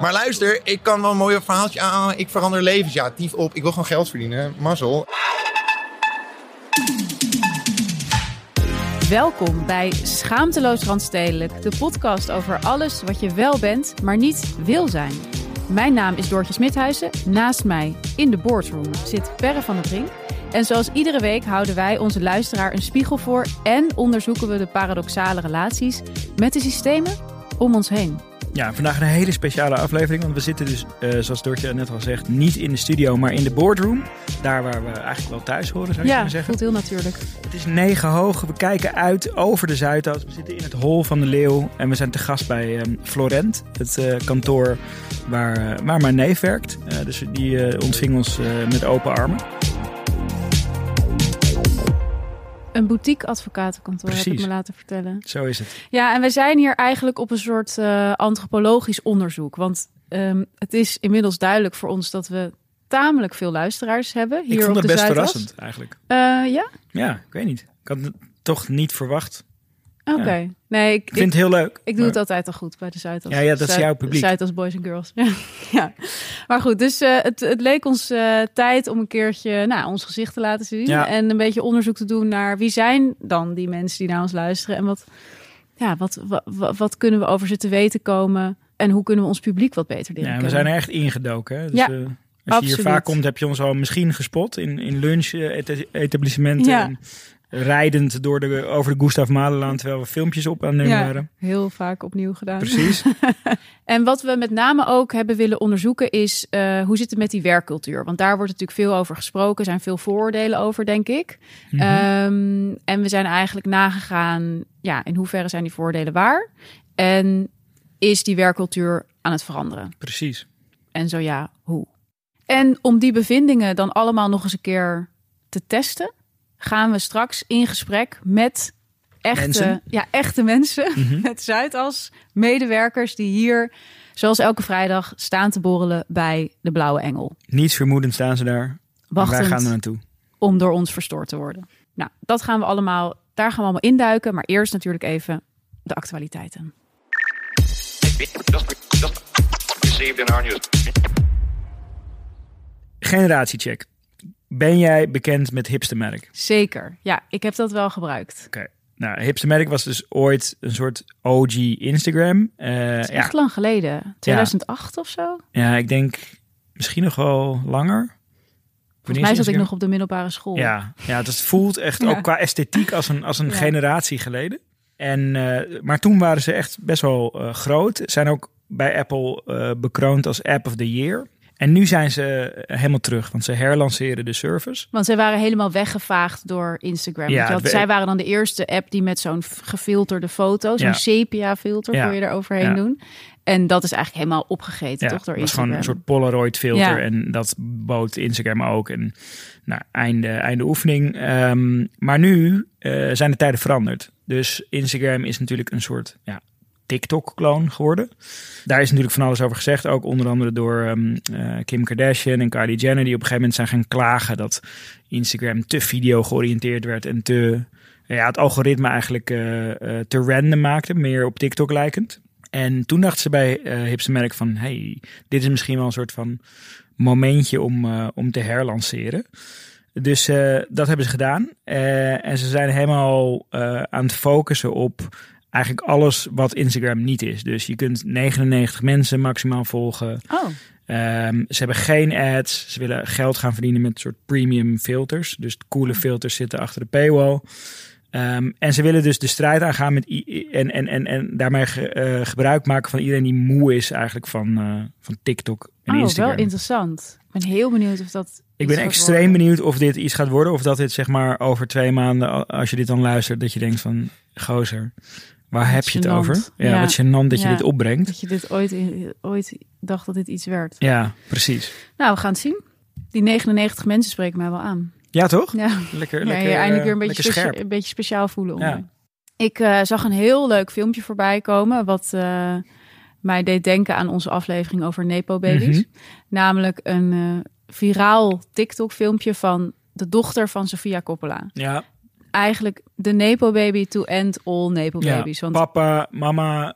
Maar luister, ik kan wel een mooi verhaaltje aan. Ik verander levens. Ja, tief op. Ik wil gewoon geld verdienen. Mazzel. Welkom bij Schaamteloos Randstedelijk, de podcast over alles wat je wel bent, maar niet wil zijn. Mijn naam is Doortje Smithuizen. Naast mij in de boardroom zit Perre van der Brink. En zoals iedere week houden wij onze luisteraar een spiegel voor en onderzoeken we de paradoxale relaties met de systemen om ons heen. Ja, vandaag een hele speciale aflevering. Want we zitten dus, uh, zoals Doortje net al zegt, niet in de studio, maar in de boardroom. Daar waar we eigenlijk wel thuis horen, zou je ja, kunnen zeggen. voelt heel natuurlijk. Het is negen hoog. We kijken uit over de Zuidas. We zitten in het hol van de Leeuw. En we zijn te gast bij um, Florent, het uh, kantoor waar, uh, waar mijn neef werkt. dus die ontving ons met open armen. Een boutique advocatenkantoor Precies. heb ik me laten vertellen. Zo is het. Ja, en we zijn hier eigenlijk op een soort uh, antropologisch onderzoek. Want um, het is inmiddels duidelijk voor ons dat we tamelijk veel luisteraars hebben. Hier ik vond op het de best Zuidas. verrassend eigenlijk. Uh, ja? Ja, ik weet niet. Ik had het toch niet verwacht. Oké. Okay. Ja. Nee, ik, ik vind het heel leuk. Ik doe maar... het altijd al goed bij de Zuidas. Ja, ja dat is jouw publiek. Zuidas Boys and Girls. ja. Maar goed, dus uh, het, het leek ons uh, tijd om een keertje nou, ons gezicht te laten zien. Ja. En een beetje onderzoek te doen naar wie zijn dan die mensen die naar ons luisteren. En wat, ja, wat, wat, wat kunnen we over ze te weten komen. En hoe kunnen we ons publiek wat beter leren Ja, we zijn er echt ingedoken. Hè? Dus, Ja, uh, als absoluut. je hier vaak komt, heb je ons al misschien gespot in, in lunch, et etablissementen. Ja. En rijdend door de, over de Gustav Mahlerlaan terwijl we filmpjes op aan Ja, waren. heel vaak opnieuw gedaan. Precies. En wat we met name ook hebben willen onderzoeken is uh, hoe zit het met die werkcultuur? Want daar wordt natuurlijk veel over gesproken, er zijn veel vooroordelen over, denk ik. Mhm. Um, en we zijn eigenlijk nagegaan, ja, in hoeverre zijn die vooroordelen waar? En is die werkcultuur aan het veranderen? Precies. En zo ja, hoe? En om die bevindingen dan allemaal nog eens een keer te testen, gaan we straks in gesprek met echte Mensen? Ja, echte mensen. Mhm. Met Zuidas, medewerkers die hier, zoals elke vrijdag, staan te borrelen bij de Blauwe Engel. Niets vermoedend staan ze daar. Wachtend gaan er naartoe. om door ons verstoord te worden. Nou, dat gaan we allemaal, daar gaan we allemaal induiken. Maar eerst natuurlijk even de actualiteiten. Generatiecheck. Ben jij bekend met Hipstermerk? Zeker. Ja, ik heb dat wel gebruikt. Oké. Nou, Hipstermerk was dus ooit een soort OG Instagram. Het is ja, echt lang geleden. 2008 of zo. ja, ik denk misschien nog wel langer. Volgens mij zat ik nog op de middelbare school. Ja, ja het voelt echt Ja. ook qua esthetiek als een, als een Ja. generatie geleden. En, eh, maar toen waren ze echt best wel eh, groot. Zijn ook bij Apple bekroond als App of the Year. En nu zijn ze helemaal terug, want ze herlanceren de service. Want zij waren helemaal weggevaagd door Instagram. Ja, het- zij waren dan de eerste app die met zo'n gefilterde foto, zo'n Ja. sepia filter, Ja. kon je er overheen Ja. doen. En dat is eigenlijk helemaal opgegeten, toch, door het was gewoon Instagram. een soort Polaroid filter Ja. en dat bood Instagram ook. En nou, einde, einde oefening. Ehm, maar nu eh, zijn de tijden veranderd. Dus Instagram is natuurlijk een soort ja, TikTok-kloon geworden. Daar is natuurlijk van alles over gezegd. Ook onder andere door ehm, eh, Kim Kardashian en Kylie Jenner. Die op een gegeven moment zijn gaan klagen dat Instagram te video georiënteerd werd. En te, ja, het algoritme eigenlijk eh, eh, te random maakte. Meer op TikTok lijkend. En toen dachten ze bij Hipstermerk van... hey, dit is misschien wel een soort van momentje om, om te herlanceren. Dus dat hebben ze gedaan. En ze zijn helemaal aan het focussen op eigenlijk alles wat Instagram niet is. Dus je kunt 99 mensen maximaal volgen. Oh, Ehm, ze hebben geen ads. Ze willen geld gaan verdienen met soort premium filters. Dus de coole filters zitten achter de paywall. Ehm, en ze willen dus de strijd aangaan met en, en, en, en daarmee ge- eh, gebruik maken van iedereen die moe is eigenlijk van, eh, van TikTok en oh Instagram. wel interessant. Ik ben heel benieuwd of dat. Ik ben extreem benieuwd of dit iets gaat worden. Of dat dit zeg maar over twee maanden, als je dit dan luistert, dat je denkt van, gozer, waar heb je het over? Ja, Ja. wat gênant dat je Ja. dit opbrengt. Dat je dit ooit, in- ooit dacht dat dit iets werd. Ja, precies. Nou, we gaan het zien. Die 99 mensen spreken mij wel aan. Ja, toch? Ja, Lekker, ja lekker, je eindelijk eh, weer een beetje, lekker specia- scherp. een beetje speciaal voelen. Ja. je. Ik eh, zag een heel leuk filmpje voorbij komen. Wat eh, mij deed denken aan onze aflevering over Nepo-baby's. Mhm. Namelijk een eh, viraal TikTok-filmpje van de dochter van Sofia Coppola. Ja, Eigenlijk de Nepo-baby to end all ja. Nepo-babies. Want papa, mama,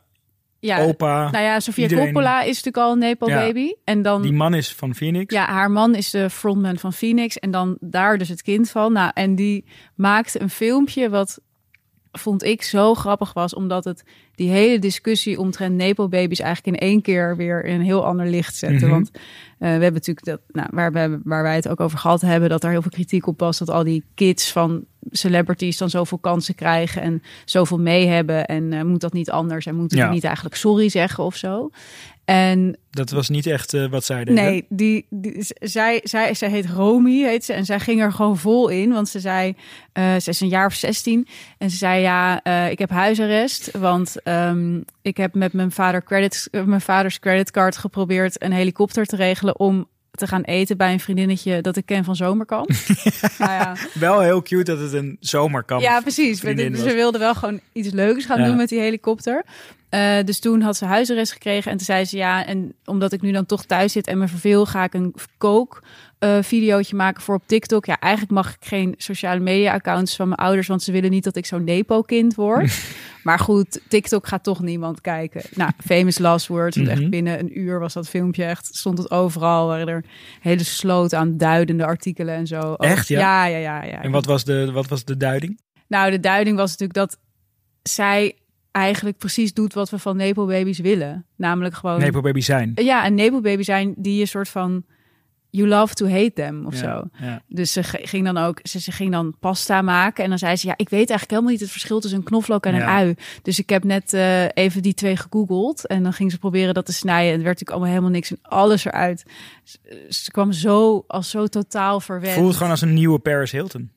ja, opa. nou ja, Sofia iedereen- Coppola is natuurlijk al een Nepo-baby. En dan Die man is van Phoenix. Ja, haar man is de frontman van Phoenix en dan daar dus het kind van. Nou, en die maakte een filmpje wat vond ik zo grappig was, omdat het die hele discussie omtrent Nepo-baby's eigenlijk in één keer weer in een heel ander licht zette. Mhm. Want eh, we hebben natuurlijk dat, nou, waar, we, waar wij het ook over gehad hebben, dat er heel veel kritiek op was dat al die kids van celebrities dan zoveel kansen krijgen en zoveel mee hebben. En eh, moet dat niet anders en moeten Ja. die niet eigenlijk sorry zeggen of zo. En Dat was niet echt eh, wat zij. Nee, die, die, zij, zij, zij heet Romy, heet ze. En zij ging er gewoon vol in. Want ze zei, eh ze is een jaar of 16. En ze zei, ja, eh, ik heb huisarrest. Want ehm, ik heb met mijn, vader credit, eh, mijn vaders creditcard geprobeerd een helikopter te regelen... om te gaan eten bij een vriendinnetje dat ik ken van zomerkamp. nou ja, Wel heel cute dat het een zomerkamp ja, precies. ze wilde wel gewoon iets leuks gaan Ja. doen met die helikopter. Eh, dus toen had ze huisarrest gekregen. En toen zei ze ja, en omdat ik nu dan toch thuis zit en me verveel, ga ik een kook eh videootje maken voor op TikTok. Ja, eigenlijk mag ik geen sociale media accounts van mijn ouders, want ze willen niet dat ik zo'n nepo-kind word. maar goed, TikTok gaat toch niemand kijken. Nou, famous last words. Want Mhm. echt binnen een uur was dat filmpje echt, stond het overal. Waren er hele sloot aan duidende artikelen en zo. Echt, ja? Ja, ja, ja. ja. En wat was, de, wat was de duiding? Nou, de duiding was natuurlijk dat zij eigenlijk precies doet wat we van Nepo-baby's willen. Namelijk gewoon... Nepo baby zijn. Ja, een Nepo-baby zijn die je soort van... You love to hate them of Ja, zo. ja. Dus ze ging dan ook, ze, ze ging dan pasta maken. En dan zei ze, ja, ik weet eigenlijk helemaal niet het verschil tussen een knoflook en een Ja. ui. Dus ik heb net eh, even die twee gegoogeld. En dan ging ze proberen dat te snijden. En het werd natuurlijk allemaal helemaal niks. En alles eruit. Ze, ze kwam zo, als zo totaal verwend. Voelt gewoon als een nieuwe Paris Hilton.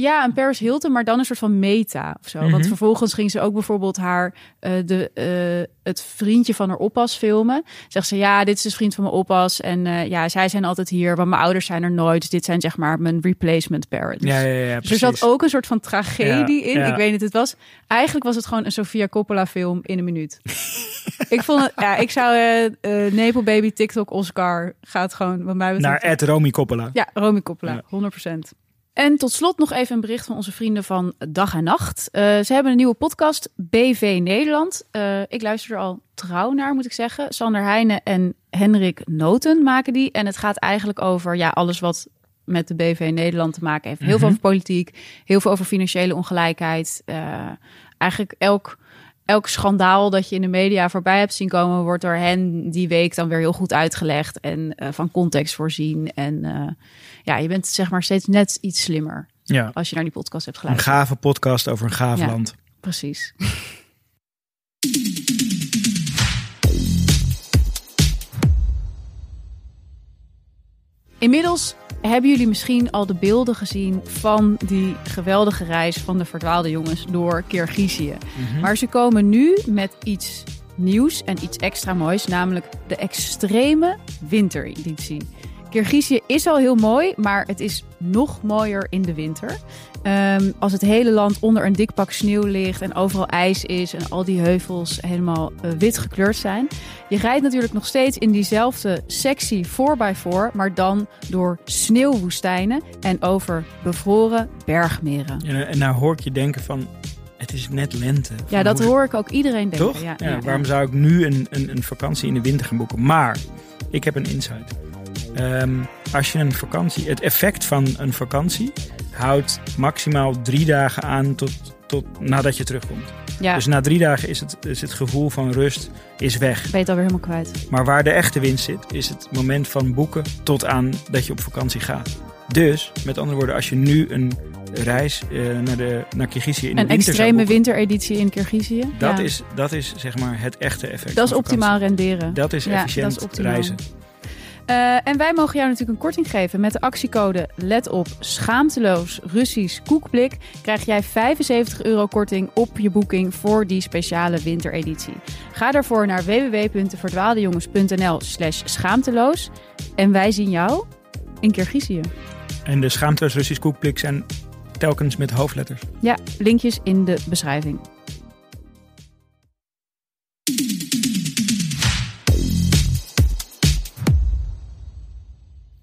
Ja, een Paris Hilton, maar dan een soort van meta of zo. Mhm. Want vervolgens ging ze ook bijvoorbeeld haar eh, de, eh, het vriendje van haar oppas filmen. Zegt ze, ja, dit is de vriend van mijn oppas. En eh, ja, zij zijn altijd hier, want mijn ouders zijn er nooit. Dus dit zijn zeg maar mijn replacement parents. Ja, ja, ja, Dus er zat ook een soort van tragedie Ja, in. ja. Ik weet niet, het was eigenlijk was het gewoon een Sofia Coppola film in een minuut. ik vond het, ja, ik zou Nepo Baby TikTok Oscar gaat gewoon wat mij betreft. Naar Ed Romy Coppola. Ja, Romy Coppola, Ja. 100%. En tot slot nog even een bericht van onze vrienden van Dag en Nacht. Eh, ze hebben een nieuwe podcast, BV Nederland. Eh, ik luister er al trouw naar, moet ik zeggen. Sander Heijnen en Henrik Noten maken die. En het gaat eigenlijk over ja, alles wat met de BV Nederland te maken heeft. Heel veel Mhm. over politiek, heel veel over financiële ongelijkheid. Eh, eigenlijk elk, elk schandaal dat je in de media voorbij hebt zien komen... wordt door hen die week dan weer heel goed uitgelegd en eh, van context voorzien. En eh, ja, je bent zeg maar steeds net iets slimmer Ja. als je naar die podcast hebt Een geluisterd. gave podcast over een gaaf Ja. land. Precies. Inmiddels hebben jullie misschien al de beelden gezien van die geweldige reis van de verdwaalde jongens door Kirgizië. Maar ze komen nu met iets nieuws en iets extra moois, namelijk de extreme wintereditie. Kirgizië is al heel mooi, maar het is nog mooier in de winter. Ehm, als het hele land onder een dik pak sneeuw ligt en overal ijs is en al die heuvels helemaal eh, wit gekleurd zijn. Je rijdt natuurlijk nog steeds in diezelfde sexy 4x4, maar dan door sneeuwwoestijnen en over bevroren bergmeren. En, en nou hoor ik je denken van, het is net lente. Ja, dat hoor ik ook iedereen denken. Toch? Ja, Ja, ja, waarom zou ik nu een, een, een vakantie in de winter gaan boeken? Maar ik heb een insight. Ehm, als je een vakantie, het effect van een vakantie houdt maximaal drie dagen aan tot, tot nadat je terugkomt. Ja, Dus na drie dagen is het, is het gevoel van rust is weg. ben je het alweer helemaal kwijt. Maar waar de echte winst zit, is het moment van boeken tot aan dat je op vakantie gaat. Dus, met andere woorden, als je nu een reis eh, naar, de, naar Kirgizië in de Een winter extreme boeken, wintereditie in Kirgizië. dat, Ja. is, dat is zeg maar het echte effect dat is optimaal renderen. Dat is Ja, efficiënt dat is optimaal. reizen. Eh, en wij mogen jou natuurlijk een korting geven met de actiecode Let op schaamteloos Russisch koekblik. Krijg jij 75 euro korting op je boeking voor die speciale wintereditie. Ga daarvoor naar www.verdwaaldejongens.nl slash schaamteloos. En wij zien jou in Kirgizië. En de schaamteloos Russisch koekblik zijn telkens met hoofdletters. Ja, linkjes in de beschrijving.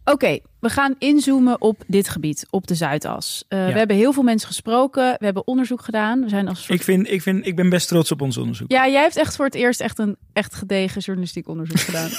Oké, we gaan inzoomen op dit gebied, op de Zuidas. Eh, Ja. We hebben heel veel mensen gesproken, we hebben onderzoek gedaan. We zijn als soort... Ik, vind, ik, vind, ik ben best trots op ons onderzoek. Ja, jij hebt echt voor het eerst echt een echt gedegen journalistiek onderzoek gedaan.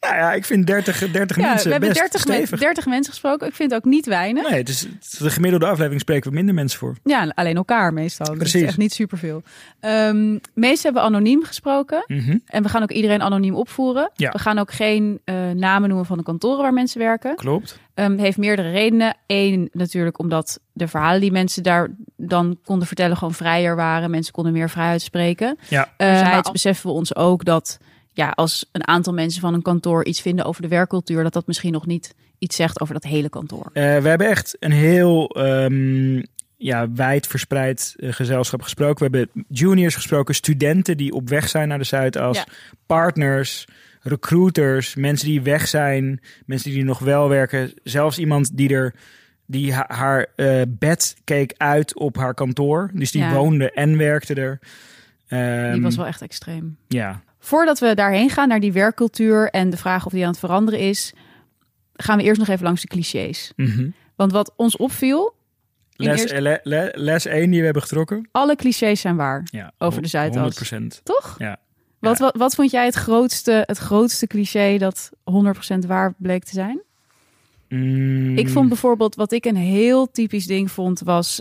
Ja, ja, ik vind 30, 30 ja, mensen we hebben best 30, me- stevig. 30 mensen gesproken. Ik vind het ook niet weinig. Nee, het is, de gemiddelde aflevering spreken we minder mensen voor. Ja, alleen elkaar meestal. Dus is Precies. echt niet superveel. Ehm meesten hebben anoniem gesproken. Mhm. En we gaan ook iedereen anoniem opvoeren. Ja. We gaan ook geen eh, namen noemen van de kantoren waar mensen werken. Klopt. Ehm, het heeft meerdere redenen. Eén, natuurlijk omdat de verhalen die mensen daar dan konden vertellen gewoon vrijer waren. Mensen konden meer vrij uitspreken. Ja. Anderzijds beseffen we ons ook dat ja, als een aantal mensen van een kantoor iets vinden over de werkcultuur, dat dat misschien nog niet iets zegt over dat hele kantoor. Eh, we hebben echt een heel ehm, ja, wijd verspreid eh, gezelschap gesproken. We hebben juniors gesproken, studenten die op weg zijn naar de Zuidas, Ja. partners, recruiters, mensen die weg zijn, mensen die nog wel werken. Zelfs iemand die er die ha- haar eh, bed keek uit op haar kantoor. Dus die Ja. woonde en werkte er. Die Ehm, was wel echt extreem. Ja, Voordat we daarheen gaan, naar die werkcultuur en de vraag of die aan het veranderen is, gaan we eerst nog even langs de clichés. Mhm. Want wat ons opviel, Les, eerst- eh, le- le- les 1 die we hebben getrokken. alle clichés zijn waar. Ja, Over de Zuidas. 100%. Toch? Ja. Wat, wat, wat vond jij het grootste, het grootste cliché dat 100% waar bleek te zijn? Mm, Ik vond bijvoorbeeld, wat ik een heel typisch ding vond, was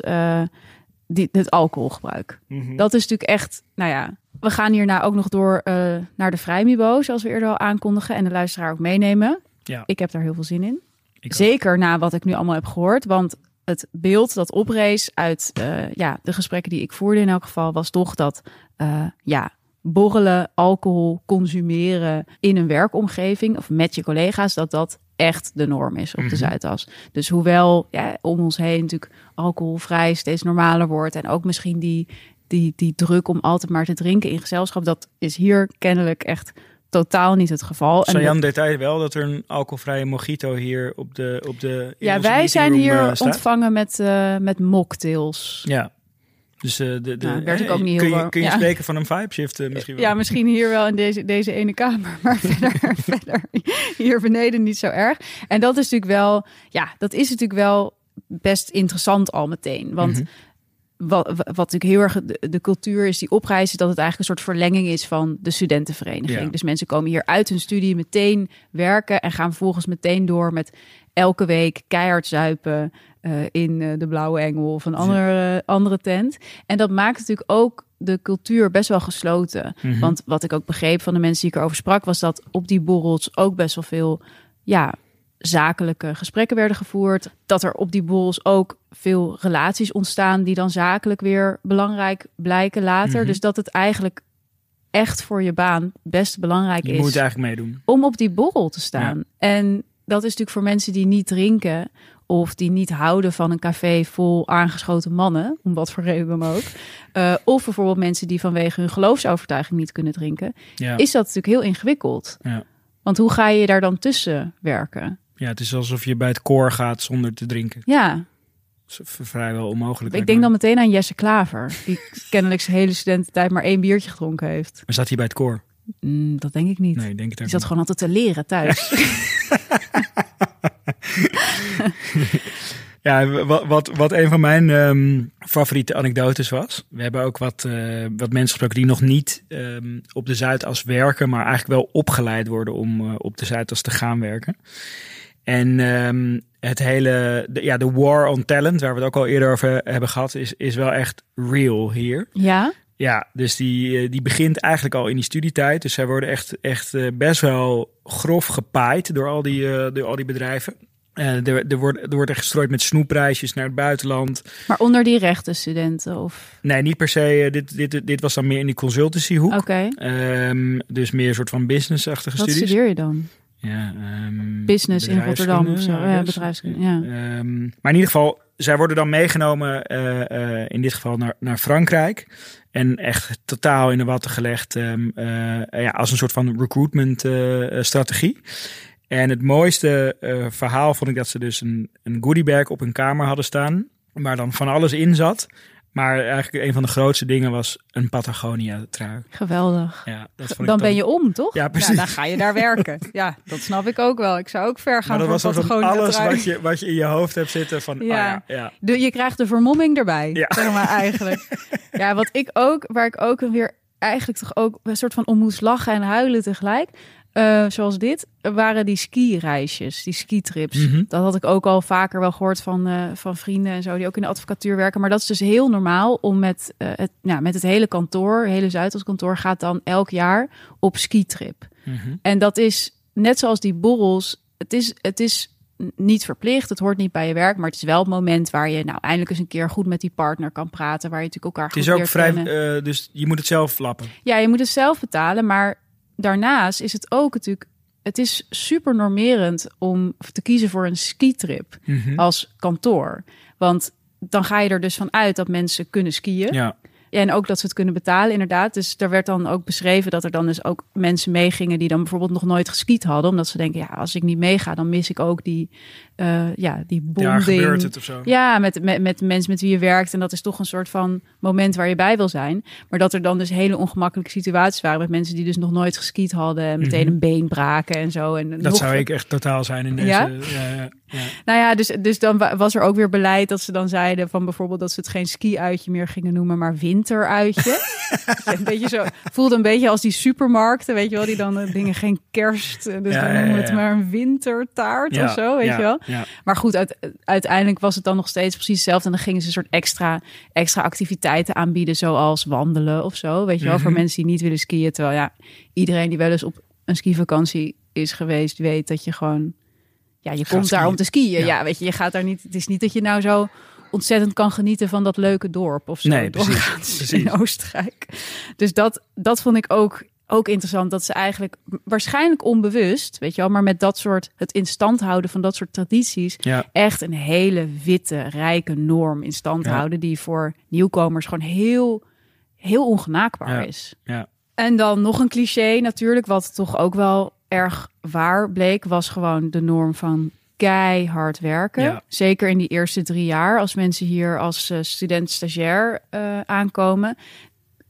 die, het alcoholgebruik. mhm. Dat is natuurlijk echt, nou ja, we gaan hierna ook nog door eh, naar de Vrijmibo, zoals we eerder al aankondigen, en de luisteraar ook meenemen. Ja. Ik heb daar heel veel zin in. Ik ook. Zeker na wat ik nu allemaal heb gehoord, want het beeld dat oprees uit eh, ja, de gesprekken die ik voerde in elk geval, was toch dat, ja, borrelen, alcohol, consumeren in een werkomgeving of met je collega's, dat dat echt de norm is op de Mhm. Zuidas. Dus hoewel ja, om ons heen natuurlijk alcoholvrij steeds normaler wordt en ook misschien die, die, die druk om altijd maar te drinken in gezelschap, dat is hier kennelijk echt totaal niet het geval. En Sajan detail wel dat er een alcoholvrije mojito hier op de op de ja, wij zijn hier eh, staat. ontvangen met, eh, met mocktails. Ja. Dus eh, de, de, Nou, werd ik eh, ook niet kun heel je, kun je Ja. spreken van een vibe shift eh, misschien wel? Ja, misschien hier wel in deze, deze ene kamer, maar verder, verder hier beneden niet zo erg. En dat is natuurlijk wel, ja, dat is natuurlijk wel best interessant al meteen. Want Mhm. wat, wat natuurlijk heel erg de, de cultuur is die is dat het eigenlijk een soort verlenging is van de studentenvereniging. Ja. Dus mensen komen hier uit hun studie meteen werken en gaan vervolgens meteen door met elke week keihard zuipen eh, in eh, de Blauwe Engel of een andere, andere tent. En dat maakt natuurlijk ook de cultuur best wel gesloten. Mhm. Want wat ik ook begreep van de mensen die ik erover sprak, was dat op die borrels ook best wel veel ja, zakelijke gesprekken werden gevoerd. Dat er op die borrels ook veel relaties ontstaan die dan zakelijk weer belangrijk blijken later. Mhm. Dus dat het eigenlijk echt voor je baan best belangrijk je is moet eigenlijk meedoen. om op die borrel te staan. En dat is natuurlijk voor mensen die niet drinken of die niet houden van een café vol aangeschoten mannen, om wat voor reden dan ook. eh, of bijvoorbeeld mensen die vanwege hun geloofsovertuiging niet kunnen drinken, Ja. is dat natuurlijk heel ingewikkeld. Ja. Want hoe ga je daar dan tussen werken? ja, het is alsof je bij het koor gaat zonder te drinken. Ja, Dat is v- vrijwel onmogelijk. ik denk dan meteen aan Jesse Klaver, die kennelijk zijn hele studententijd maar één biertje gedronken heeft. Maar zat hij bij het koor? Mm, dat denk ik niet. Nee, ik denk het Die ook zat niet. gewoon altijd te leren thuis. Ja, wat, wat, wat een van mijn ehm, favoriete anekdotes was. We hebben ook wat, eh, wat mensen gesproken die nog niet ehm, op de Zuidas werken, maar eigenlijk wel opgeleid worden om eh, op de Zuidas te gaan werken. En ehm, het hele, de, ja, de war on talent, waar we het ook al eerder over hebben gehad, is, is wel echt real hier. Ja? Ja, dus die, eh, die begint eigenlijk al in die studietijd. Dus zij worden echt, echt eh, best wel grof gepaaid door al die, eh, door al die bedrijven. Eh, er, er, wordt, er wordt echt gestrooid met snoepreisjes naar het buitenland. Maar onder die rechtenstudenten of... Nee, niet per se. dit, dit, dit was dan meer in die consultancyhoek. Oké. Ehm, dus meer een soort van businessachtige Wat studies. studeer je dan? Ja, ehm, Business in Rotterdam of zo. bedrijfskunde, Ja, bedrijfskunde. Ehm, maar in ieder geval, zij worden dan meegenomen, eh, eh, in dit geval naar, naar Frankrijk. En echt totaal in de watten gelegd ehm, eh, ja, als een soort van recruitment strategie. En het mooiste verhaal vond ik dat ze dus een, een goodiebag op hun kamer hadden staan. Waar dan van alles in zat. Maar eigenlijk een van de grootste dingen was een Patagonia trui. Geweldig. Ja, dat vond ik Dan ben je om, toch? Ja, precies. dan ga je daar werken. Ja, dat snap ik ook wel. Ik zou ook ver gaan Maar dat voor was Patagonia alles trui. wat je, wat je in je hoofd hebt zitten van, Ja. ja. ja, ja. De, je krijgt de vermomming erbij, Ja. zeg maar eigenlijk. Ja, wat ik ook, waar ik ook weer eigenlijk toch ook een soort van om moest lachen en huilen tegelijk. Eh, zoals dit, waren die ski-reisjes, die skitrips. Mhm. Dat had ik ook al vaker wel gehoord van, eh, van vrienden en zo, die ook in de advocatuur werken. Maar dat is dus heel normaal om met, eh, het, ja, met het hele kantoor, het hele Zuidas kantoor, gaat dan elk jaar op skitrip. Mhm. En dat is net zoals die borrels. Het is, het is niet verplicht, het hoort niet bij je werk, maar het is wel het moment waar je nou eindelijk eens een keer goed met die partner kan praten, waar je natuurlijk elkaar Het is ook vrij, dus je moet het zelf lappen. Ja, je moet het zelf betalen, maar daarnaast is het ook natuurlijk, het is super normerend om te kiezen voor een skitrip Mhm. als kantoor, want dan ga je er dus van uit dat mensen kunnen skiën. Ja. Ja, en ook dat ze het kunnen betalen, inderdaad. Dus daar werd dan ook beschreven dat er dan dus ook mensen meegingen die dan bijvoorbeeld nog nooit geskiet hadden. Omdat ze denken, ja, als ik niet meega, dan mis ik ook die, eh, ja, die Daar bonding. gebeurt het of zo. Ja, met, met, met mensen met wie je werkt. En dat is toch een soort van moment waar je bij wil zijn. Maar dat er dan dus hele ongemakkelijke situaties waren met mensen die dus nog nooit geskiet hadden. En meteen Mhm. een been braken en zo. En Dat nog zou ik echt totaal zijn in deze. Ja? Ja? Ja, ja, nou ja, dus, dus dan wa- was er ook weer beleid dat ze dan zeiden van bijvoorbeeld dat ze het geen ski-uitje meer gingen noemen, maar winteruitje. een beetje zo, voelde een beetje als die supermarkten, weet je wel, die dan eh, dingen geen kerst, eh, dus dan noemen we het maar een wintertaart of zo, weet je wel. Ja. Maar goed, uit- uiteindelijk was het dan nog steeds precies hetzelfde. En dan gingen ze een soort extra, extra activiteiten aanbieden, zoals wandelen of zo. Weet je wel, voor Mhm. mensen die niet willen skiën. Terwijl ja, iedereen die wel eens op een skivakantie is geweest, weet dat je gewoon... Ja, je Gaat komt daar om te skiën. Ja. Ja. weet je, je gaat daar niet... Het is niet dat je nou zo ontzettend kan genieten van dat leuke dorp of zo. Nee, precies. In Oostenrijk. Dus dat, dat vond ik ook, ook interessant. Dat ze eigenlijk waarschijnlijk onbewust, weet je wel, maar met dat soort, het in stand houden van dat soort tradities, Ja. echt een hele witte, rijke norm in stand Ja. houden, die voor nieuwkomers gewoon heel, heel ongenaakbaar Ja. is. Ja. En dan nog een cliché natuurlijk, wat toch ook wel erg waar bleek, was gewoon de norm van keihard werken. Ja. Zeker in die eerste drie jaar, als mensen hier als eh, student-stagiair eh, aankomen.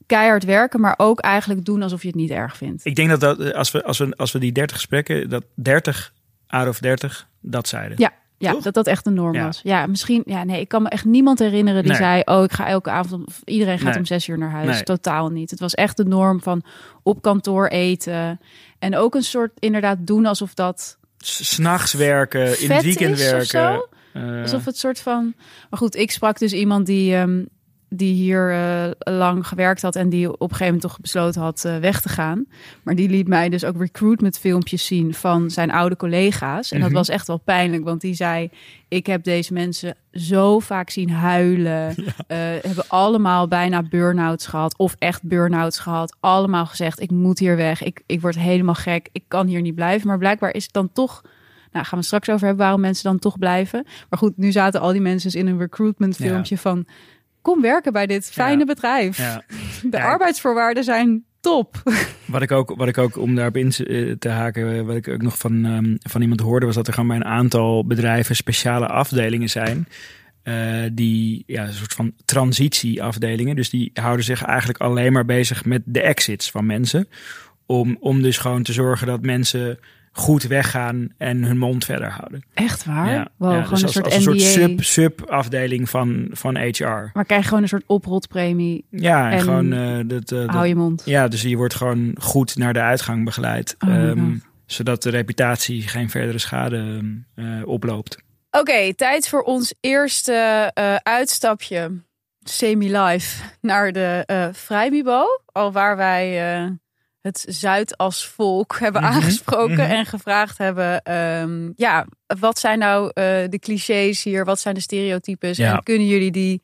Keihard werken, maar ook eigenlijk doen alsof je het niet erg vindt. Ik denk dat, dat eh, als, we, als, we, als we die 30 gesprekken, dat 30 out of 30 dat zeiden. Ja, ja Toch? dat dat echt een norm Ja. was. Ja, misschien. Ja, nee, ik kan me echt niemand herinneren die Nee. zei: Oh, ik ga elke avond. Of iedereen gaat Nee. om zes uur naar huis. Nee. Totaal niet. Het was echt de norm van op kantoor eten. En ook een soort inderdaad doen alsof dat S- S'nachts werken, in het weekend werken. zo. Eh, Alsof het soort van. Maar goed, ik sprak dus iemand die, ehm, die hier eh, lang gewerkt had en die op een gegeven moment toch besloten had eh, weg te gaan. Maar die liet mij dus ook recruitment filmpjes zien van zijn oude collega's. En dat Mhm. was echt wel pijnlijk, want die zei: Ik heb deze mensen zo vaak zien huilen. eh, hebben allemaal bijna burn-outs gehad of echt burn-outs gehad. Allemaal gezegd: Ik moet hier weg. Ik, ik word helemaal gek. Ik kan hier niet blijven. Maar blijkbaar is het dan toch. Nou, gaan we straks over hebben waarom mensen dan toch blijven. Maar goed, nu zaten al die mensen dus in een recruitment filmpje van... kom werken bij dit fijne Ja. bedrijf. ja. De arbeidsvoorwaarden zijn top. Wat ik ook, wat ik ook om daarop in te te haken, eh, wat ik ook nog van, ehm, van iemand hoorde, was dat er gewoon bij een aantal bedrijven speciale afdelingen zijn. eh, die ja, een soort van transitieafdelingen. Dus die houden zich eigenlijk alleen maar bezig met de exits van mensen. Om, om dus gewoon te zorgen dat mensen goed weggaan en hun mond verder houden. Echt waar? Ja, Wow, ja, gewoon dus een als, soort als een soort sub, sub-afdeling van, van HR. Maar krijg je gewoon een soort oprotpremie. Ja, en, En gewoon eh, dat, eh, Hou je mond. Ja, dus je wordt gewoon goed naar de uitgang begeleid. Oh Ehm. Zodat de reputatie geen verdere schade eh, oploopt. Oké, tijd voor ons eerste uitstapje, semi-live, naar de uh, Vrijmibo. Al waar uh, het Zuidas-volk hebben Mhm, aangesproken mhm. en gevraagd hebben... ehm, ja, wat zijn nou eh, de clichés hier? Wat zijn de stereotypes? Ja. En kunnen jullie die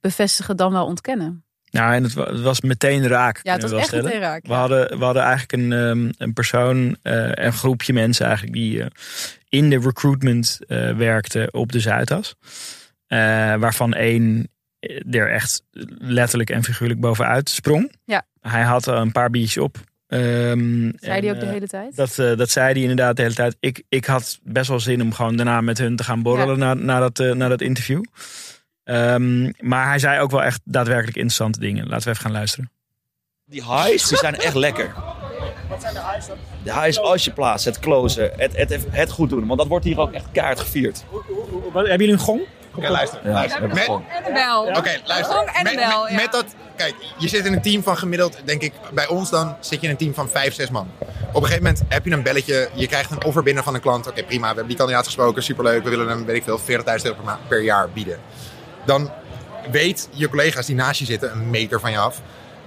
bevestigen dan wel ontkennen? Nou, en het, wa- het was meteen raak. Ja, het kunnen was echt meteen raak. We hadden, we hadden eigenlijk een, ehm, een persoon, eh, een groepje mensen eigenlijk die eh, in de recruitment werkte op de Zuidas. Waarvan één er echt letterlijk en figuurlijk bovenuit sprong. Ja. Hij had een paar biertjes op. Ehm, Zei en, die ook de eh, hele tijd? Dat, eh, dat zei hij inderdaad de hele tijd. Ik, ik had best wel zin om gewoon daarna met hun te gaan borrelen na, na, dat, eh, na dat interview. Ehm, maar hij zei ook wel echt daadwerkelijk interessante dingen. Laten we even gaan luisteren. Die highs die zijn echt lekker. Wat zijn de highs dan? De highs als je plaatst, het closen, het, het, het goed doen. Want dat wordt hier ook echt kaart gevierd. Hebben jullie een gong? Oké, luister. Ja, luister. Met- En de bel. Oké, luister. Gong en een bel, met, ja. met dat, kijk, je zit in een team van gemiddeld, denk ik, bij ons dan zit je in een team van vijf, zes man. Op een gegeven moment heb je een belletje, je krijgt een offer binnen van een klant. Oké, prima, we hebben die kandidaat gesproken, superleuk, we willen hem, weet ik veel, 40.000 euro per, jaar bieden. Dan weet je collega's die naast je zitten, een meter van je af.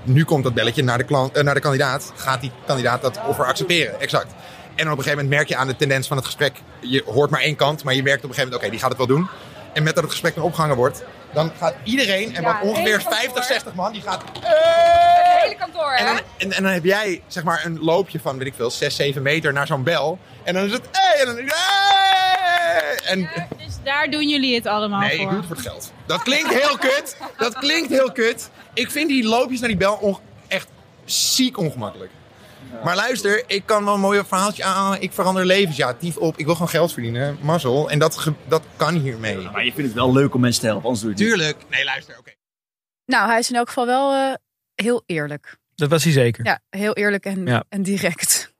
Nu komt dat belletje naar de, klant, eh, naar de kandidaat. Gaat die kandidaat dat offer accepteren? Exact. En op een gegeven moment merk je aan de tendens van het gesprek. Je hoort maar één kant, maar je merkt op een gegeven moment, oké, die gaat het wel doen. En met dat het gesprek dan opgehangen wordt, dan gaat iedereen, en Ja, wat ongeveer hele kantoor. 50, 60 man, die gaat... Het hele kantoor, En hè? dan, en, en dan heb jij zeg maar een loopje van, weet ik veel, 6, 7 meter naar zo'n bel. En dan is het, hey, en dan! En Dus daar doen jullie het allemaal nee, ik voor. doe het voor het geld. Dat klinkt heel kut. Dat klinkt heel kut. Ik vind die loopjes naar die bel echt ziek ongemakkelijk. Maar luister, ik kan wel een mooi verhaaltje aan. Ik verander levens. Ja, tief op. Ik wil gewoon geld verdienen. Mazzel. En dat, dat kan hiermee. Maar je vindt het wel leuk om mensen te helpen, anders doe je het niet. Tuurlijk. Nee, luister. Oké. Nou, hij is in elk geval wel eh, heel eerlijk. Dat was hij zeker. Ja, heel eerlijk en, Ja. en direct.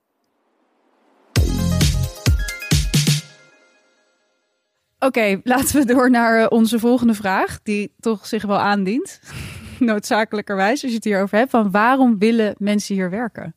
Oké, laten we door naar eh, onze volgende vraag, die toch zich wel aandient. Noodzakelijkerwijs, als je het hierover hebt, van waarom willen mensen hier werken?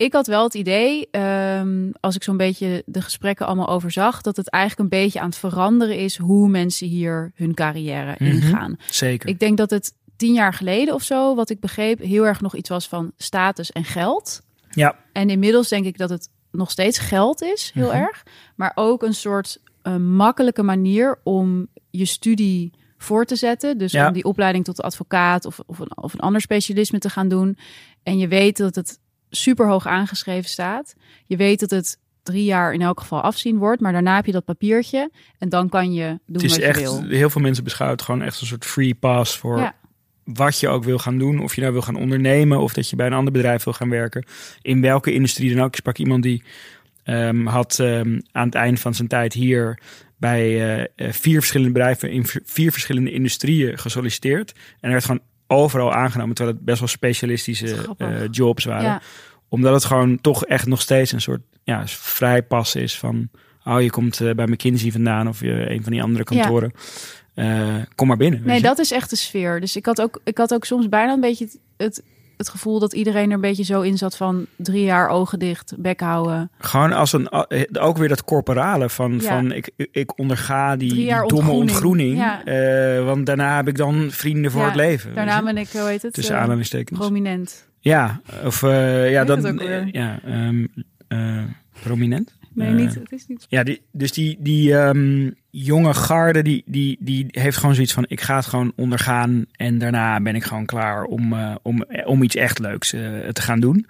Ik had wel het idee, ehm, als ik zo'n beetje de gesprekken allemaal overzag, dat het eigenlijk een beetje aan het veranderen is hoe mensen hier hun carrière Mhm. ingaan. Zeker. Ik denk dat het tien jaar geleden of zo, wat ik begreep, heel erg nog iets was van status en geld. Ja. En inmiddels denk ik dat het nog steeds geld is, heel Mhm. erg. Maar ook een soort eh, makkelijke manier om je studie voor te zetten. Dus Ja. om die opleiding tot advocaat of, of, een, of een ander specialisme te gaan doen. En je weet dat het super hoog aangeschreven staat. Je weet dat het drie jaar in elk geval afzien wordt. Maar daarna heb je dat papiertje. En dan kan je doen Het is wat echt, je wil. heel veel mensen beschouwen het gewoon echt een soort free pass voor Ja. wat je ook wil gaan doen. Of je nou wil gaan ondernemen of dat je bij een ander bedrijf wil gaan werken. In welke industrie dan ook. Ik sprak iemand die ehm, had ehm, aan het eind van zijn tijd hier bij eh, eh, vier verschillende bedrijven in vier verschillende industrieën gesolliciteerd. En hij werd gewoon overal aangenomen, terwijl het best wel specialistische eh, jobs waren. Ja. Omdat het gewoon toch echt nog steeds een soort ja, vrijpas is van... oh, je komt eh, bij McKinsey vandaan of je een van die andere Ja. kantoren. Eh, kom maar binnen. Nee, je. dat is echt de sfeer. Dus ik had ook, ik had ook soms bijna een beetje het, het, het gevoel dat iedereen er een beetje zo in zat van drie jaar ogen dicht, bek houden. Gewoon als een, eh, ook weer dat corporale van, Ja. van ik, ik onderga die, domme ontgroening. ontgroening. Ja. eh, want daarna heb ik dan vrienden voor Ja, het leven. Daarna ben ik, hoe heet het? Tussen eh, aanhalingstekens. prominent. Ja, of ja, dan, ja, ehm, eh, prominent. Nee, Eh, niet. Het is niet. Ja, die, dus die, die ehm, jonge garde, die, die, die heeft gewoon zoiets van... ik ga het gewoon ondergaan en daarna ben ik gewoon klaar om, eh, om, om iets echt leuks eh, te gaan doen.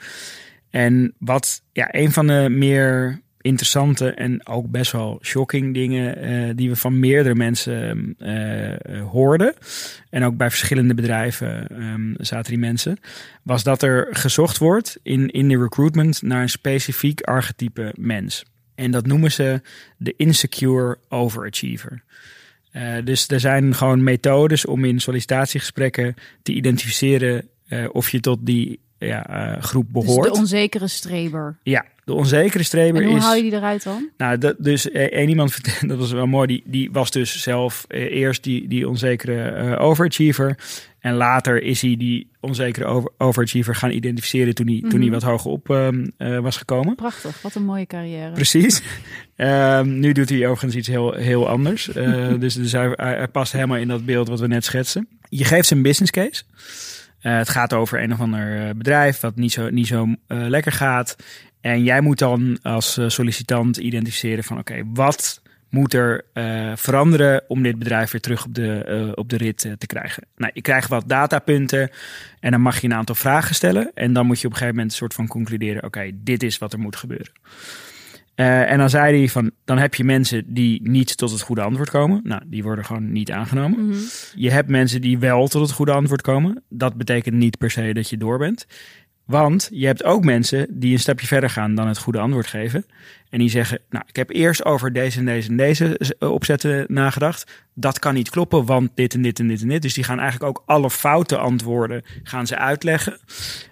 En wat ja, een van de meer interessante en ook best wel shocking dingen... eh, die we van meerdere mensen eh, eh, hoorden... en ook bij verschillende bedrijven ehm, zaten die mensen... was dat er gezocht wordt in, in de recruitment naar een specifiek archetype mens. En dat noemen ze de insecure overachiever. Eh, dus er zijn gewoon methodes om in sollicitatiegesprekken te identificeren eh, of je tot die ja, eh, groep Dus behoort. de onzekere streber. ja, De onzekere streber En hoe is... haal je die eruit dan? Nou, dat, dus eh, één iemand, vertelde- dat was wel mooi, die, die was dus zelf eh, eerst die, die onzekere eh, overachiever. En later is hij die onzekere over, overachiever gaan identificeren toen hij, toen hij Mhm. wat hoger op ehm, eh, was gekomen. Prachtig, wat een mooie carrière. Precies. Ehm, nu doet hij overigens iets heel, heel anders. Dus dus hij, hij past helemaal in dat beeld wat we net schetsen. Je geeft ze een business case. Het gaat over een of ander bedrijf wat niet zo, niet zo lekker gaat. En jij moet dan als eh, sollicitant identificeren van oké, wat moet er eh, veranderen om dit bedrijf weer terug op de, eh, op de rit te krijgen? Nou, je krijgt wat datapunten en dan mag je een aantal vragen stellen. En dan moet je op een gegeven moment een soort van concluderen, oké, dit is wat er moet gebeuren. En dan zei hij van, dan heb je mensen die niet tot het goede antwoord komen. Nou, die worden gewoon niet aangenomen. Mhm. Je hebt mensen die wel tot het goede antwoord komen. Dat betekent niet per se dat je door bent. Want je hebt ook mensen die een stapje verder gaan dan het goede antwoord geven. En die zeggen, nou, ik heb eerst over deze en deze en deze eh, opzetten nagedacht. Dat kan niet kloppen, want dit en dit en dit en dit. Dus die gaan eigenlijk ook alle foute antwoorden gaan ze uitleggen.